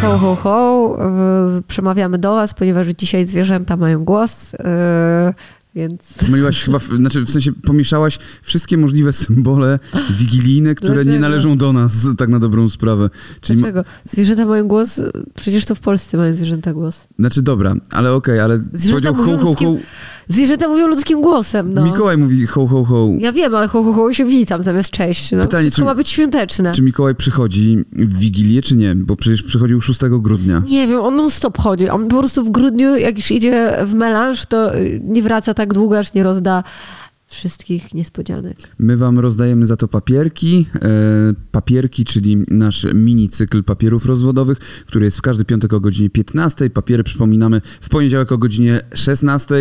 ho, ho, ho. Przemawiamy do was, ponieważ dzisiaj zwierzęta mają głos. Yy, więc... Pomyliłaś chyba, znaczy w sensie pomieszałaś wszystkie możliwe symbole wigilijne, które Dlaczego? nie należą do nas, tak na dobrą sprawę. Czyli, Dlaczego? Zwierzęta mają głos? Przecież to w Polsce mają zwierzęta głos. znaczy dobra, ale okej, ale Zwierzęta powiedział ho, ho, ho. ludzkim- Zwierzęta mówią ludzkim głosem, no. Mikołaj mówi ho, ho, ho. Ja wiem, ale ho, ho, ho się witam zamiast cześć. No. Pytanie, Wszystko czy- ma być świąteczne. Czy Mikołaj przychodzi w Wigilię, czy nie? Bo przecież przychodził 6 grudnia. Nie wiem, on non stop chodzi. On po prostu w grudniu, jak już idzie w melanż, to y, nie wraca tak długo, aż nie rozda wszystkich niespodzianek. My wam rozdajemy za to papierki. E, papierki, czyli nasz mini cykl papierów rozwodowych, który jest w każdy piątek o godzinie 15. Papiery przypominamy w poniedziałek o godzinie 16.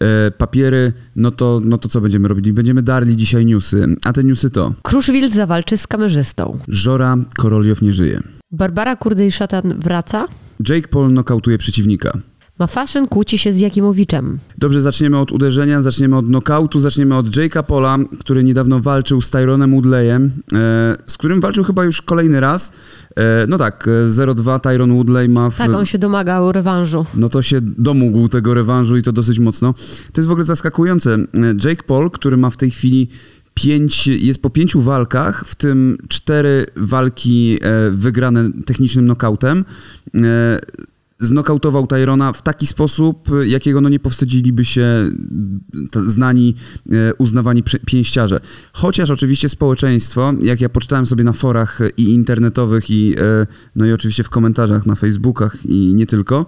E, papiery, no to, no to co będziemy robili? Będziemy darli dzisiaj newsy. A te newsy to Kruszwil zawalczy z kamerzystą. Żora Koroliow nie żyje. Barbara Kurdej-Szatan wraca. Jake Paul nokautuje przeciwnika. Ma fashion kłóci się z Jakimowiczem. Dobrze, zaczniemy od uderzenia, zaczniemy od nokautu, zaczniemy od Jake'a Paula, który niedawno walczył z Tyronem Woodleyem, e, z którym walczył chyba już kolejny raz. E, no tak, e, 0-2 Tyron Woodley ma w... Tak, on się domagał rewanżu. No to się domógł tego rewanżu i to dosyć mocno. To jest w ogóle zaskakujące. E, Jake Paul, który ma w tej chwili pięć, jest po pięciu walkach, w tym cztery walki wygrane technicznym nokautem. E, znokautował Tyrona w taki sposób, jakiego no nie powstydziliby się t- znani, e, uznawani pięściarze. Chociaż oczywiście społeczeństwo, jak ja poczytałem sobie na forach i internetowych i e, no i oczywiście w komentarzach na Facebookach i nie tylko,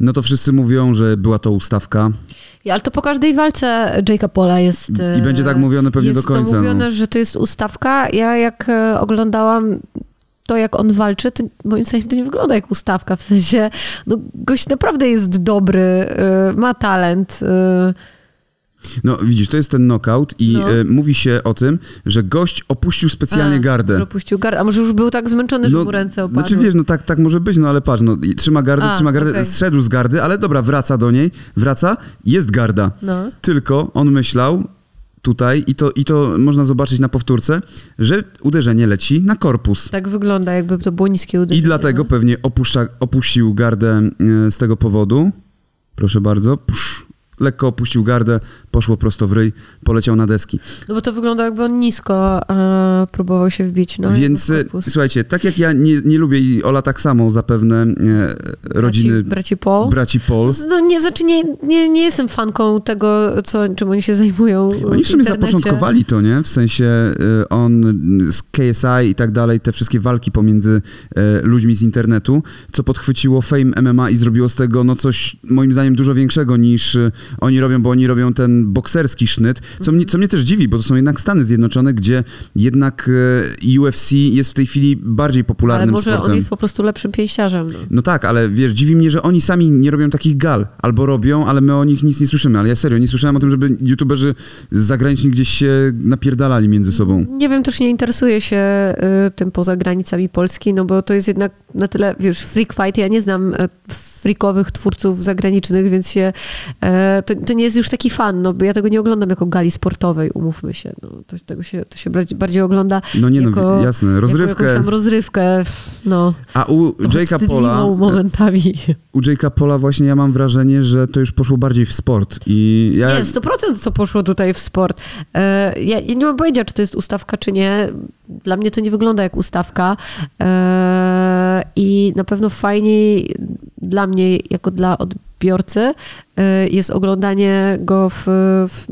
no to wszyscy mówią, że była to ustawka. Ja, ale to po każdej walce Jake'a Paula jest... I będzie tak mówione pewnie jest do końca, to mówione, no. że to jest ustawka. Ja jak e, oglądałam to, jak on walczy, to moim zdaniem to nie wygląda jak ustawka. W sensie, no gość naprawdę jest dobry, e, ma talent. e, No widzisz, to jest ten knockout i No. e, mówi się o tym, że gość opuścił specjalnie a, gardę. Opuścił gardę. A może już był tak zmęczony, że mu ręce opadły? Znaczy wiesz, no tak, tak może być, no ale patrz, no trzyma gardę, A, trzyma gardę, okej. zszedł z gardy, ale dobra, wraca do niej, wraca, jest garda. No. Tylko on myślał tutaj i to, i to można zobaczyć na powtórce, że uderzenie leci na korpus. Tak wygląda, jakby to było niskie uderzenie. I dlatego no. pewnie opuszcza, opuścił gardę e, z tego powodu. Proszę bardzo. Psz, lekko opuścił gardę, poszło prosto w ryj, poleciał na deski. No bo to wygląda jakby on nisko e, próbował się wbić. No, Więc e, słuchajcie, tak jak ja nie, nie lubię i Ola tak samo zapewne e, rodziny Braci, braci Paul. braci Paul. No nie, znaczy nie, nie, nie jestem fanką tego, co, czym oni się zajmują Oni w sumie internecie. zapoczątkowali to, nie? W sensie y, on z KSI i tak dalej, te wszystkie walki pomiędzy e, ludźmi z internetu, co podchwyciło Fame MMA i zrobiło z tego no coś moim zdaniem dużo większego niż y, oni robią, bo oni robią ten bokserski sznyt, co, mnie, co mnie też dziwi, bo to są jednak Stany Zjednoczone, gdzie jednak e, UFC jest w tej chwili bardziej Ale popularnym może sportem. on jest po prostu lepszym pięściarzem. No. Tak, ale wiesz, dziwi mnie, że oni sami nie robią takich gal. Albo robią, ale my o nich nic nie słyszymy. Ale ja serio, nie słyszałem o tym, żeby youtuberzy zagraniczni gdzieś się napierdalali między sobą. Nie wiem, też nie interesuję się y, tym poza granicami Polski, no bo to jest jednak na tyle, wiesz, freak fight, ja nie znam freakowych twórców zagranicznych, więc się, e, to, to nie jest już taki fan, no bo ja tego nie oglądam jako gali sportowej, umówmy się, no, to, tego się, to się bardziej, ogląda No nie jako, no, jasne, jako rozrywkę. jakąś tam rozrywkę, no, A u Jake'a Pola, momentami. u Jake'a Pola właśnie ja mam wrażenie, że to już poszło bardziej w sport. I ja... Nie, 100% co poszło tutaj w sport. E, Ja, ja nie mam pojęcia, czy to jest ustawka, czy nie. Dla mnie to nie wygląda jak ustawka. E, I na pewno fajniej dla mnie, jako dla odbiorcy, e, jest oglądanie go w, w,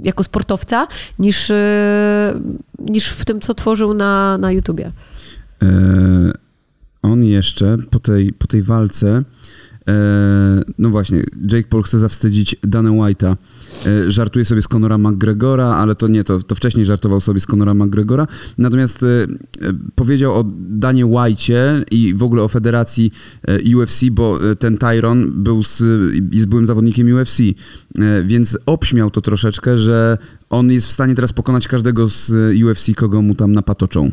jako sportowca, niż, e, niż w tym, co tworzył na, na YouTubie. E, on jeszcze po tej, po tej walce, no właśnie, Jake Paul chce zawstydzić Danę White'a. E, żartuje sobie z Conora McGregora, ale to nie, to, to wcześniej żartował sobie z Conora McGregora. Natomiast e, e, powiedział o Danie White'cie i w ogóle o federacji e, UFC, bo e, ten Tyron był z, jest byłym zawodnikiem UFC, e, więc obśmiał to troszeczkę, że on jest w stanie teraz pokonać każdego z e, UFC, kogo mu tam napatoczą.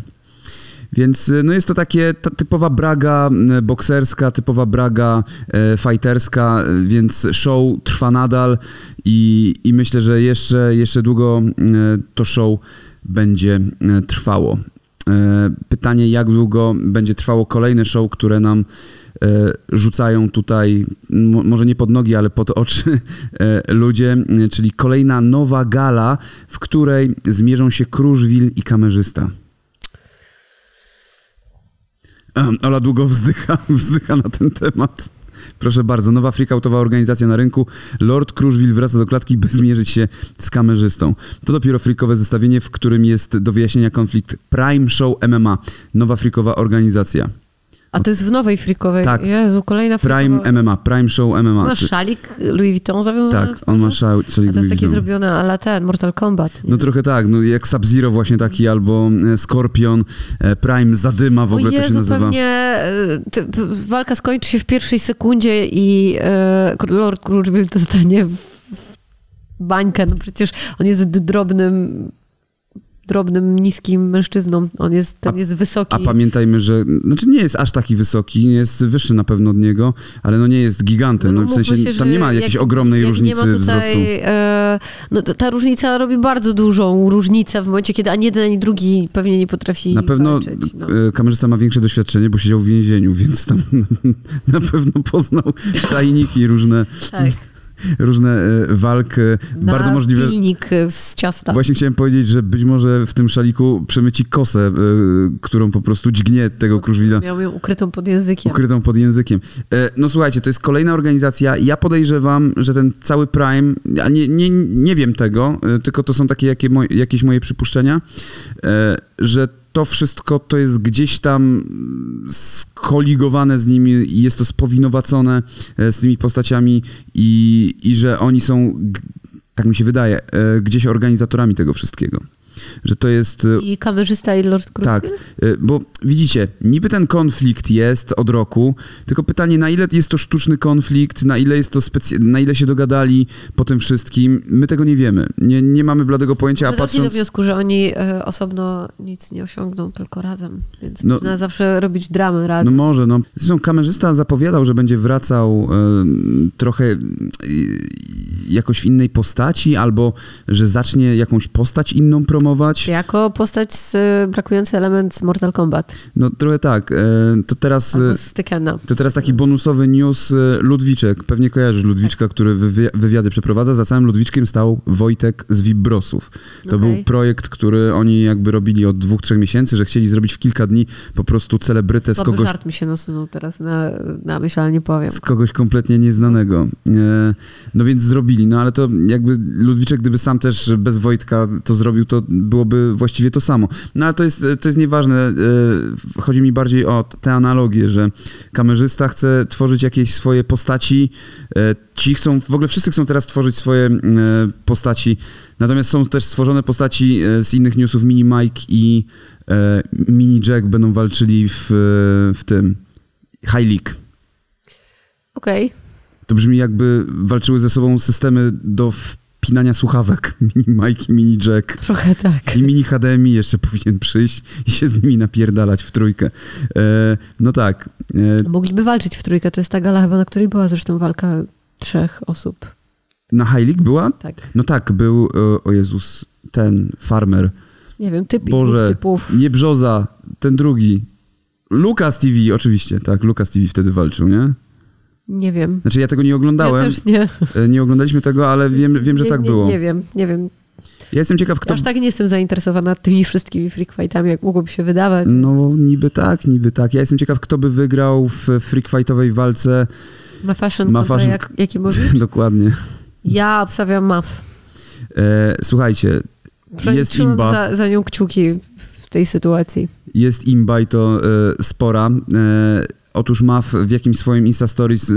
Więc y, no jest to takie ta typowa braga y, bokserska, typowa braga e, fighterska, więc show trwa nadal i, i myślę, że jeszcze, jeszcze długo to show będzie trwało. Pytanie, jak długo będzie trwało kolejne show, które nam rzucają tutaj, może nie pod nogi, ale pod oczy ludzie, czyli kolejna nowa gala, w której zmierzą się Kruszwil i kamerzysta. Ola długo wzdycha, wzdycha na ten temat. Proszę bardzo, nowa freakoutowa organizacja na rynku. Lord Kruszwil wraca do klatki, by zmierzyć się z kamerzystą. To dopiero freakowe zestawienie, w którym jest do wyjaśnienia konflikt Prime Show MMA. Nowa freakowa organizacja. A to jest w nowej frikowej. Tak. Jezu, kolejna frikowa. Prime MMA, Prime Show MMA. Masz szalik Louis Vuitton zawiązany? Tak, on ma szał. A to jest takie zrobione ala ten, Mortal Kombat. nie? No trochę tak, no jak Sub-Zero właśnie taki, albo e, Scorpion, e, Prime Zadyma w ogóle o Jezu, to się nazywa. pewnie e, ty, walka skończy się w pierwszej sekundzie i e, Lord Crutchfield dostanie bańkę. No przecież on jest drobnym, drobnym, niskim mężczyzną. On jest, ten A- jest wysoki. A pamiętajmy, że znaczy nie jest aż taki wysoki, jest wyższy na pewno od niego, ale no nie jest gigantem. No, w mówmy sensie się, tam nie ma jakiejś jak- ogromnej jak różnicy nie ma wzrostu. tutaj, E, no, ta różnica robi bardzo dużą różnicę w momencie, kiedy ani jeden, ani drugi pewnie nie potrafi Na pewno walczyć. No. e, kamerzysta ma większe doświadczenie, bo siedział w więzieniu, więc tam na pewno poznał tajniki, różne, Tak. Różne e, walk. e, Na Bardzo możliwe. pilnik z ciasta. Właśnie chciałem powiedzieć, że być może w tym szaliku przemyci kosę, e, którą po prostu dźgnie tego Kruszwila. Miał ją ukrytą pod językiem. Ukrytą pod językiem. E, No słuchajcie, to jest kolejna organizacja. Ja podejrzewam, że ten cały Prime, a nie, nie, nie wiem tego, e, tylko to są takie jakie moje, jakieś moje przypuszczenia, e, że to wszystko to jest gdzieś tam skoligowane z nimi jest to spowinowacone e, z tymi postaciami i, i że oni są, tak mi się wydaje, e, gdzieś organizatorami tego wszystkiego. Że to jest e, I kamerzysta i Lord tak, Crutchfield? y, bo widzicie, niby ten konflikt jest od roku, tylko pytanie, na ile jest to sztuczny konflikt, na ile jest to specy- na ile się dogadali po tym wszystkim, my tego nie wiemy. Nie, nie mamy bladego pojęcia, a Doszli do patrząc... wniosku, że oni e, osobno nic nie osiągną, tylko razem. Więc No- można zawsze robić dramy razem. No może, no. Zresztą kamerzysta zapowiadał, że będzie wracał e, trochę e, jakoś w innej postaci, albo że zacznie jakąś postać inną promować. Jako postać z brakujący element z Mortal Kombat. No trochę tak. E, to teraz... E, z. To teraz taki bonusowy news. e, Ludwiczek. Pewnie kojarzysz Ludwiczka, który wywi- wywiady przeprowadza. Za całym Ludwiczkiem stał Wojtek z Vibrosów. To Okej. był projekt, który oni jakby robili od dwóch, trzech miesięcy, że chcieli zrobić w kilka dni po prostu celebrytę z Słaby kogoś, żart mi się nasunął teraz na, na myśl, ale nie powiem. z kogoś kompletnie nieznanego. No więc zrobili. No ale to jakby Ludwiczek, gdyby sam też bez Wojtka to zrobił, to byłoby właściwie to samo. No ale to jest, to jest nieważne. E, Chodzi mi bardziej o te analogie, że kamerzysta chce tworzyć jakieś swoje postaci. e, Ci chcą, w ogóle wszyscy chcą teraz tworzyć swoje e, postaci. Natomiast są też stworzone postaci z innych newsów. Mini Mike i Mini Jack będą walczyli w, w tym High League. Okej. To brzmi jakby walczyły ze sobą systemy do wpinania słuchawek. Mini Mike Mini Jack. Trochę tak. I mini HDMI jeszcze powinien przyjść i się z nimi napierdalać w trójkę. E, no tak. E, Mogliby walczyć w trójkę. To jest ta gala chyba, na której była zresztą walka trzech osób. na High League była? Tak. No tak, był, e, o Jezus, ten farmer. Nie wiem, typ Boże, typów. nie Brzoza, ten drugi. Lucas TV, oczywiście, tak, Lucas TV wtedy walczył, nie? Nie wiem. Znaczy ja tego nie oglądałem, Ja też nie. e, nie oglądaliśmy tego, ale wiem, wiem że nie, tak nie, było. Nie wiem, nie wiem. Ja jestem ciekaw, kto... Ja aż tak nie jestem zainteresowana tymi wszystkimi freak fightami, jak mogłoby się wydawać. No niby tak, niby tak. Ja jestem ciekaw, kto by wygrał w freak fightowej walce. Ma fashion Ma fashion- jak, Jakimowicz? Dokładnie. Ja obstawiam MAF. E, słuchajcie, Przynajmniej jest imba. za, za nią kciuki w tej sytuacji. Jest imba i to e, spora. E, otóż MAF w jakimś swoim Insta Stories e,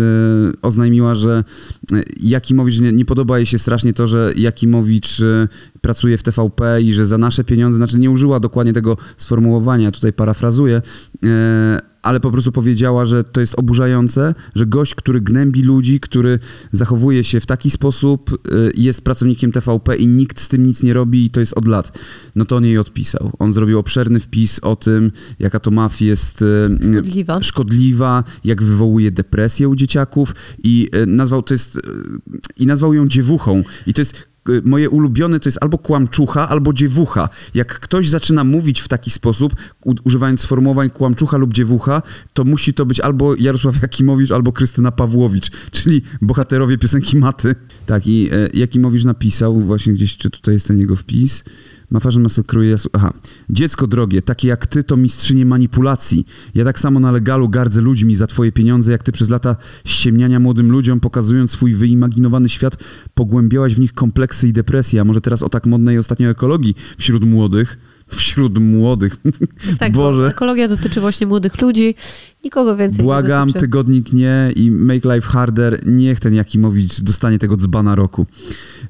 oznajmiła, że e, Jakimowicz, nie, nie podoba jej się strasznie to, że Jakimowicz e, pracuje w TVP i że za nasze pieniądze, znaczy nie użyła dokładnie tego sformułowania, tutaj parafrazuję, e, ale po prostu powiedziała, że to jest oburzające, że gość, który gnębi ludzi, który zachowuje się w taki sposób, y, jest pracownikiem TVP i nikt z tym nic nie robi i to jest od lat. No to on jej odpisał. On zrobił obszerny wpis o tym, jaka to mafia jest y, Szkodliwa. szkodliwa, jak wywołuje depresję u dzieciaków i nazwał to jest i nazwał ją dziewuchą. I to jest moje ulubione to jest albo kłamczucha, albo dziewucha. Jak ktoś zaczyna mówić w taki sposób, używając sformułowań kłamczucha lub dziewucha, to musi to być albo Jarosław Jakimowicz, albo Krystyna Pawłowicz, czyli bohaterowie piosenki Maty. Tak, i e, Jakimowicz napisał, właśnie gdzieś, czy tutaj jest ten jego wpis, Mafarzem masakruje jasu... Aha. Dziecko drogie, takie jak ty, to mistrzynie manipulacji. Ja tak samo na legalu gardzę ludźmi za twoje pieniądze, jak ty przez lata ściemniania młodym ludziom, pokazując swój wyimaginowany świat, pogłębiałaś w nich kompleksy i depresję. A może teraz o tak modnej ostatnio ekologii wśród młodych? Wśród młodych. Tak, Boże. bo ekologia dotyczy właśnie młodych ludzi. Nikogo więcej Błagam, nie tygodnik nie i Make Life Harder. Niech ten Jakimowicz dostanie tego dzbana roku.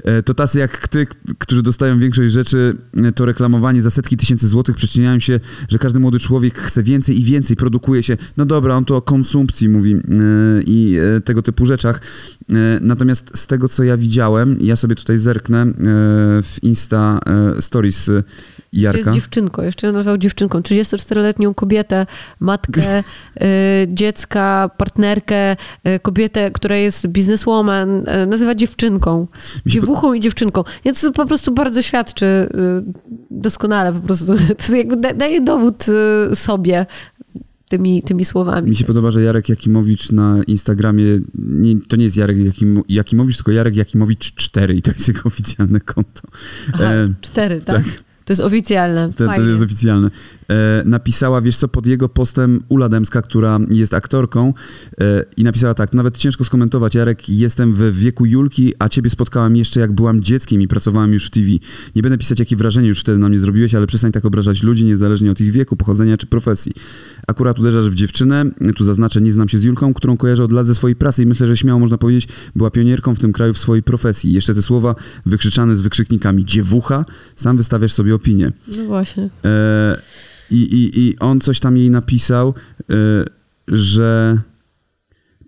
E, to tacy jak ty, którzy dostają większość rzeczy, e, to reklamowanie za setki tysięcy złotych przyczyniają się, że każdy młody człowiek chce więcej i więcej, produkuje się. No dobra, on tu o konsumpcji mówi e, i tego typu rzeczach. Natomiast z tego, co ja widziałem, ja sobie tutaj zerknę w Insta Stories Jarka. Jest dziewczynką, jeszcze ją nazwał dziewczynką. 34-letnią kobietę, matkę dziecka, partnerkę, y, kobietę, która jest bizneswoman, y, nazywa dziewczynką. Dziewuchą i dziewczynką. Więc to po prostu bardzo świadczy y, doskonale po prostu. To jakby da, daje dowód y, sobie, tymi, tymi słowami. Mi się podoba, że Jarek Jakimowicz na Instagramie, nie, to nie jest Jarek Jakim, Jakimowicz, tylko Jarek Jakimowicz 4 i to jest jego oficjalne konto. Aha, e, 4, tak? tak. To jest oficjalne. To, to jest oficjalne. E, napisała, wiesz co, pod jego postem Ula Demska, która jest aktorką e, i napisała tak, nawet ciężko skomentować, Jarek, jestem w wieku Julki, a ciebie spotkałam jeszcze jak byłam dzieckiem i pracowałam już w TV. Nie będę pisać, jakie wrażenie już wtedy na mnie zrobiłeś, ale przestań tak obrażać ludzi, niezależnie od ich wieku, pochodzenia czy profesji. Akurat uderzasz w dziewczynę, tu zaznaczę, nie znam się z Julką, którą kojarzę od lat ze swojej pracy i myślę, że śmiało można powiedzieć, była pionierką w tym kraju w swojej profesji. Jeszcze te słowa wykrzyczane z wykrzyknikami dziewucha, sam wystawiasz sobie opinię. No właśnie. E, i, i, I on coś tam jej napisał, y, że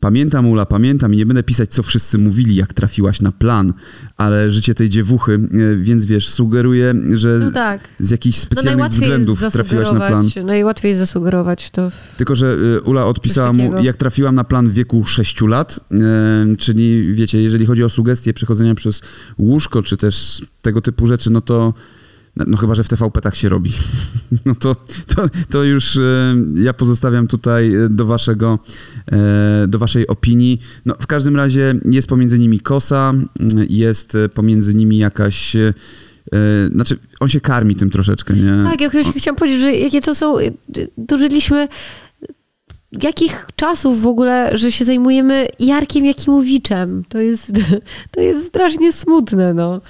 pamiętam Ula, pamiętam i nie będę pisać, co wszyscy mówili, jak trafiłaś na plan, ale życie tej dziewuchy, y, więc wiesz, sugeruje, że no tak. z jakichś no specjalnych no względów trafiłaś na plan. Najłatwiej zasugerować to. Tylko, że y, Ula odpisała mu, jak trafiłam na plan w wieku 6 lat, czyli wiecie, jeżeli chodzi o sugestie przechodzenia przez łóżko, czy też tego typu rzeczy, no to no, no chyba, że w TVP tak się robi. No to, to, to już e, ja pozostawiam tutaj e, do waszego, e, do waszej opinii. No w każdym razie jest pomiędzy nimi kosa, jest pomiędzy nimi jakaś znaczy, on się karmi tym troszeczkę, nie? Tak, ja chciałam powiedzieć, że jakie to są, dożyliśmy jakich czasów w ogóle, że się zajmujemy Jarkiem Jakimowiczem. To jest, to jest strasznie smutne, no.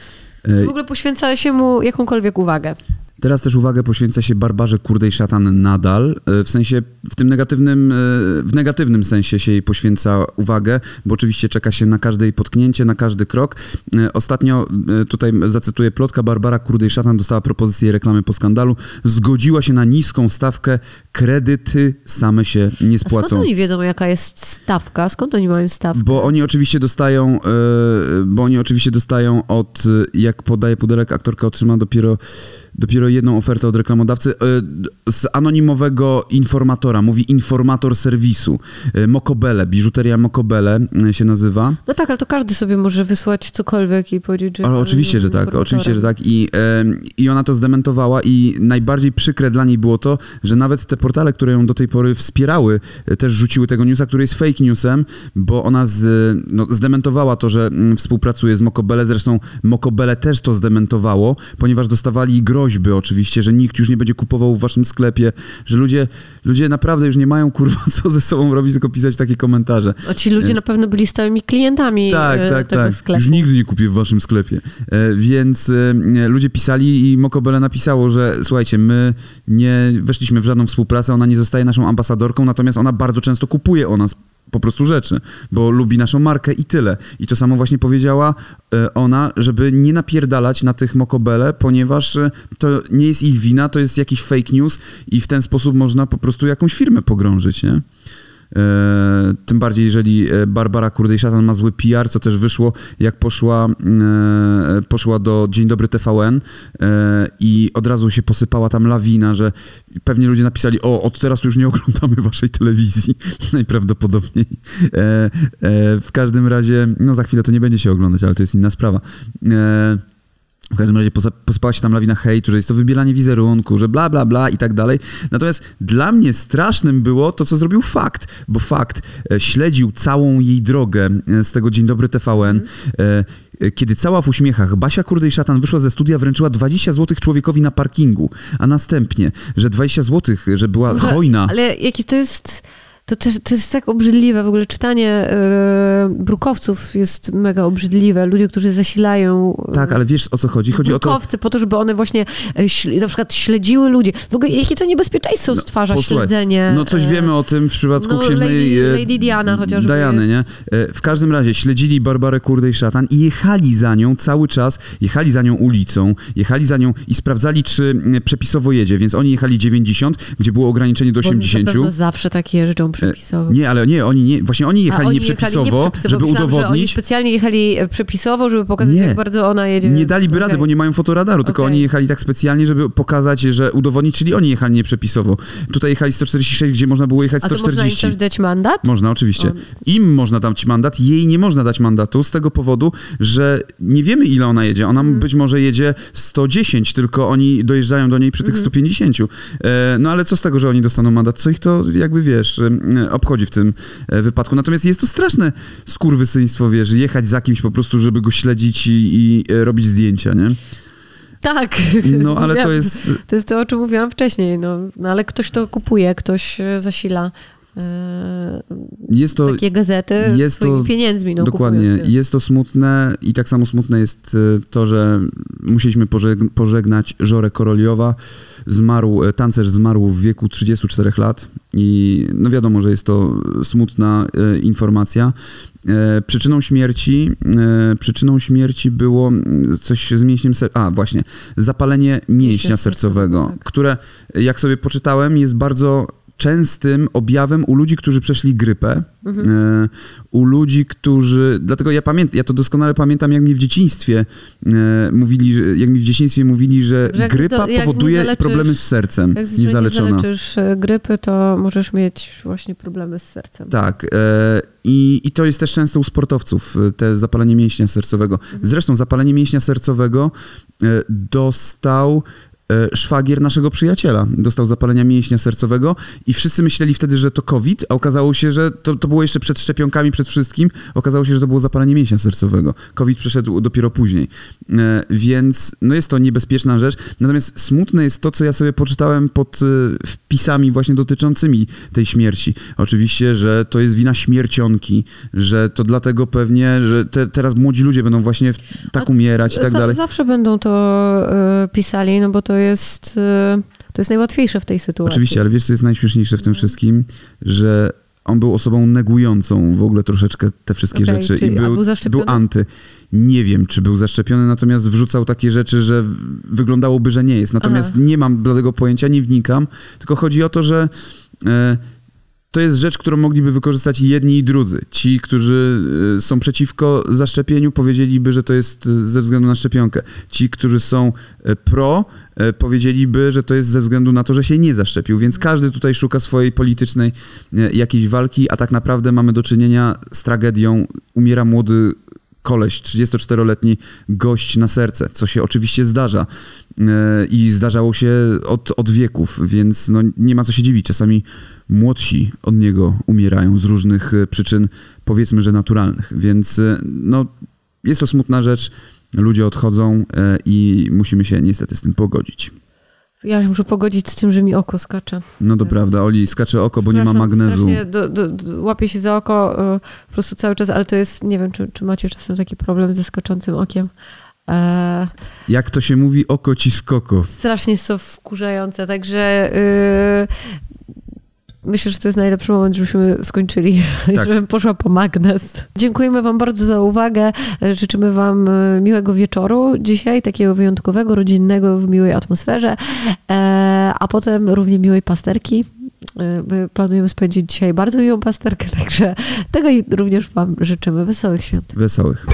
W ogóle poświęca się mu jakąkolwiek uwagę. Teraz też uwagę poświęca się Barbarze Kurdej Szatan nadal, e, w sensie, w tym negatywnym, e, w negatywnym sensie się jej poświęca uwagę, bo oczywiście czeka się na każde jej potknięcie, na każdy krok. E, ostatnio, tutaj zacytuję plotka, Barbara Kurdej Szatan dostała propozycję reklamy po skandalu, zgodziła się na niską stawkę, kredyty same się nie spłacą. A skąd oni wiedzą, jaka jest stawka? Skąd oni mają stawkę? Bo oni oczywiście dostają, bo oni oczywiście dostają od, jak podaje pudelek, aktorka otrzyma dopiero dopiero jedną ofertę od reklamodawcy e, z anonimowego informatora, mówi informator serwisu. E, Mokobele, biżuteria Mokobele e, się nazywa. No tak, ale to każdy sobie może wysłać cokolwiek i powiedzieć, że... Ale oczywiście, że tak, oczywiście, że tak. I, I ona to zdementowała i najbardziej przykre dla niej było to, że nawet te portale, które ją do tej pory wspierały, też rzuciły tego newsa, który jest fake newsem, bo ona z, no, zdementowała to, że mm, współpracuje z Mokobele, zresztą Mokobele też to zdementowało, ponieważ dostawali groźby oczywiście, że nikt już nie będzie kupował w waszym sklepie, że ludzie, ludzie naprawdę już nie mają kurwa co ze sobą robić, tylko pisać takie komentarze. A ci ludzie na pewno byli stałymi klientami tak, e, tak, tego tak. sklepu. Już nigdy nie kupię w waszym sklepie. E, więc e, ludzie pisali i Mokobele napisało, że słuchajcie, my nie weszliśmy w żadną współpracę, ona nie zostaje naszą ambasadorką, natomiast ona bardzo często kupuje o nas po prostu rzeczy, bo lubi naszą markę i tyle. I to samo właśnie powiedziała e, ona, żeby nie napierdalać na tych mokobele, ponieważ e, to nie jest ich wina, to jest jakiś fake news i w ten sposób można po prostu jakąś firmę pogrążyć, nie? E, tym bardziej, jeżeli e, Barbara Kurdej-Szatan ma zły PR, co też wyszło, jak poszła, e, poszła do Dzień Dobry TVN i od razu się posypała tam lawina, że pewnie ludzie napisali, o, od teraz już nie oglądamy waszej telewizji, najprawdopodobniej. W każdym razie, no za chwilę to nie będzie się oglądać, ale to jest inna sprawa. W każdym razie posypała się tam lawina hejtu, że jest to wybielanie wizerunku, że bla, bla, bla i tak dalej. Natomiast dla mnie strasznym było to, co zrobił Fakt, bo Fakt e, śledził całą jej drogę e, z tego Dzień Dobry TVN. E, kiedy cała w uśmiechach Basia Kurdej-Szatan wyszła ze studia, wręczyła 20 zł człowiekowi na parkingu, a następnie, że 20 zł, że była hojna. Ale jaki to jest... To, też, to jest tak obrzydliwe. W ogóle czytanie e, brukowców jest mega obrzydliwe. Ludzie, którzy zasilają... e, Tak, ale wiesz o co chodzi? Chodzi o to... brukowcy po to, żeby one właśnie śl- na przykład śledziły ludzi. W ogóle jakie to niebezpieczeństwo No, stwarza posłuchaj, śledzenie. No coś e, wiemy o tym w przypadku no, księżnej... Lady- e, Lady Diana chociażby Diany, nie? jest- E, W każdym razie śledzili Barbarę Kurdej Szatan i jechali za nią cały czas, jechali za nią ulicą, jechali za nią i sprawdzali, czy mm, przepisowo jedzie, więc oni jechali 90, gdzie było ograniczenie do bo oni 80. Na pewno zawsze tak jeżdżą przepisowo. Nie, ale nie, oni nie, właśnie oni A jechali oni nieprzepisowo, nieprzepisowo. żeby Myślałam, Że oni udowodnić. specjalnie jechali e, przepisowo, żeby pokazać, Nie. jak bardzo ona jedzie. Nie daliby rady, Okej. bo nie mają fotoradaru, tylko Okej. oni jechali tak specjalnie, żeby pokazać, że udowodnić, czyli oni jechali nieprzepisowo. Tutaj jechali 146, gdzie można było jechać A to można im 140. też dać mandat? Można, oczywiście. O. Im można dać mandat, jej nie można dać mandatu z tego powodu, że nie wiemy ile ona jedzie. Ona Mhm. być może jedzie 110, tylko oni dojeżdżają do niej przy tych Mhm. 150. E, no ale co z tego, że oni dostaną mandat? Co ich to jakby, wiesz, obchodzi w tym e, wypadku. Natomiast jest to straszne skurwysyństwo, wiesz, jechać za kimś po prostu, żeby go śledzić i, i e, robić zdjęcia, nie? Tak. No ale to Wiem. jest... To jest to, o czym mówiłam wcześniej. No, no ale ktoś to kupuje, ktoś e, zasila e, Jest to takie gazety jest swoimi to- pieniędzmi. No, Dokładnie. kupując je. Jest to smutne i tak samo smutne jest y, to, że musieliśmy pożeg- pożegnać Żorę Koroliowa. Zmarł, e, tancerz zmarł w wieku 34 lat i no wiadomo, że jest to smutna e, informacja. E, przyczyną śmierci, e, przyczyną śmierci było coś z mięśniem ser- A, właśnie, zapalenie mięśnia Mięśnia sercowego, sercowego, tak. które, jak sobie poczytałem, jest bardzo częstym objawem u ludzi, którzy przeszli grypę, Mhm. e, u ludzi, którzy, dlatego ja pamiętam, ja to doskonale pamiętam, jak mi w dzieciństwie e, mówili, że, jak mi w dzieciństwie mówili, że Że jak grypa jak nie powoduje problemy z sercem, Jak nie niezaleczona. zaleczysz e, grypy, to możesz mieć właśnie problemy z sercem. Tak. E, i, I to jest też często u sportowców, e, te zapalenie mięśnia sercowego. Zresztą zapalenie mięśnia sercowego e, dostał szwagier naszego przyjaciela. Dostał zapalenia mięśnia sercowego i wszyscy myśleli wtedy, że to COVID, a okazało się, że to, to było jeszcze przed szczepionkami, przed wszystkim. Okazało się, że to było zapalenie mięśnia sercowego. COVID przeszedł dopiero później. E, więc no jest to niebezpieczna rzecz. Natomiast smutne jest to, co ja sobie poczytałem pod e, wpisami właśnie dotyczącymi tej śmierci. Oczywiście, że to jest wina śmiercionki, że to dlatego pewnie, że te, teraz młodzi ludzie będą właśnie tak umierać i tak dalej. Zawsze będą to e, pisali, no bo to jest, e, to jest najłatwiejsze w tej sytuacji. Oczywiście, ale wiesz, co jest najśmieszniejsze w tym wszystkim? Że on był osobą negującą w ogóle troszeczkę te wszystkie Okej, rzeczy i był, był był anty. Nie wiem, czy był zaszczepiony, natomiast wrzucał takie rzeczy, że w- wyglądało by, że nie jest. Natomiast Aha. nie mam bladego pojęcia, nie wnikam, tylko chodzi o to, że e, to jest rzecz, którą mogliby wykorzystać jedni i drudzy. Ci, którzy e, są przeciwko zaszczepieniu, powiedzieliby, że to jest e, ze względu na szczepionkę. Ci, którzy są e, pro, powiedzieliby, że to jest ze względu na to, że się nie zaszczepił. Więc każdy tutaj szuka swojej politycznej jakiejś walki, a tak naprawdę mamy do czynienia z tragedią. Umiera młody koleś, 34-letni gość na serce, co się oczywiście zdarza e, i zdarzało się od, od wieków, więc no, nie ma co się dziwić. Czasami młodsi od niego umierają z różnych e, przyczyn, powiedzmy, że naturalnych, więc e, no, jest to smutna rzecz. Ludzie odchodzą i musimy się niestety z tym pogodzić. Ja się muszę pogodzić z tym, że mi oko skacze. No to prawda, Oli skacze oko, bo nie ma magnezu. Do, do, do, łapię się za oko e, po prostu cały czas, ale to jest, nie wiem, czy, czy macie czasem taki problem ze skaczącym okiem. E, Jak to się mówi, oko ci skoko. strasznie jest to wkurzające, także y, myślę, że to jest najlepszy moment, żebyśmy skończyli Tak. żebym poszła po magnes. Dziękujemy wam bardzo za uwagę. Życzymy wam y, miłego wieczoru dzisiaj, takiego wyjątkowego, rodzinnego, w miłej atmosferze, e, a potem równie miłej pasterki. My planujemy spędzić dzisiaj bardzo miłą pasterkę, także tego również Wam życzymy. Wesołych świąt. Wesołych.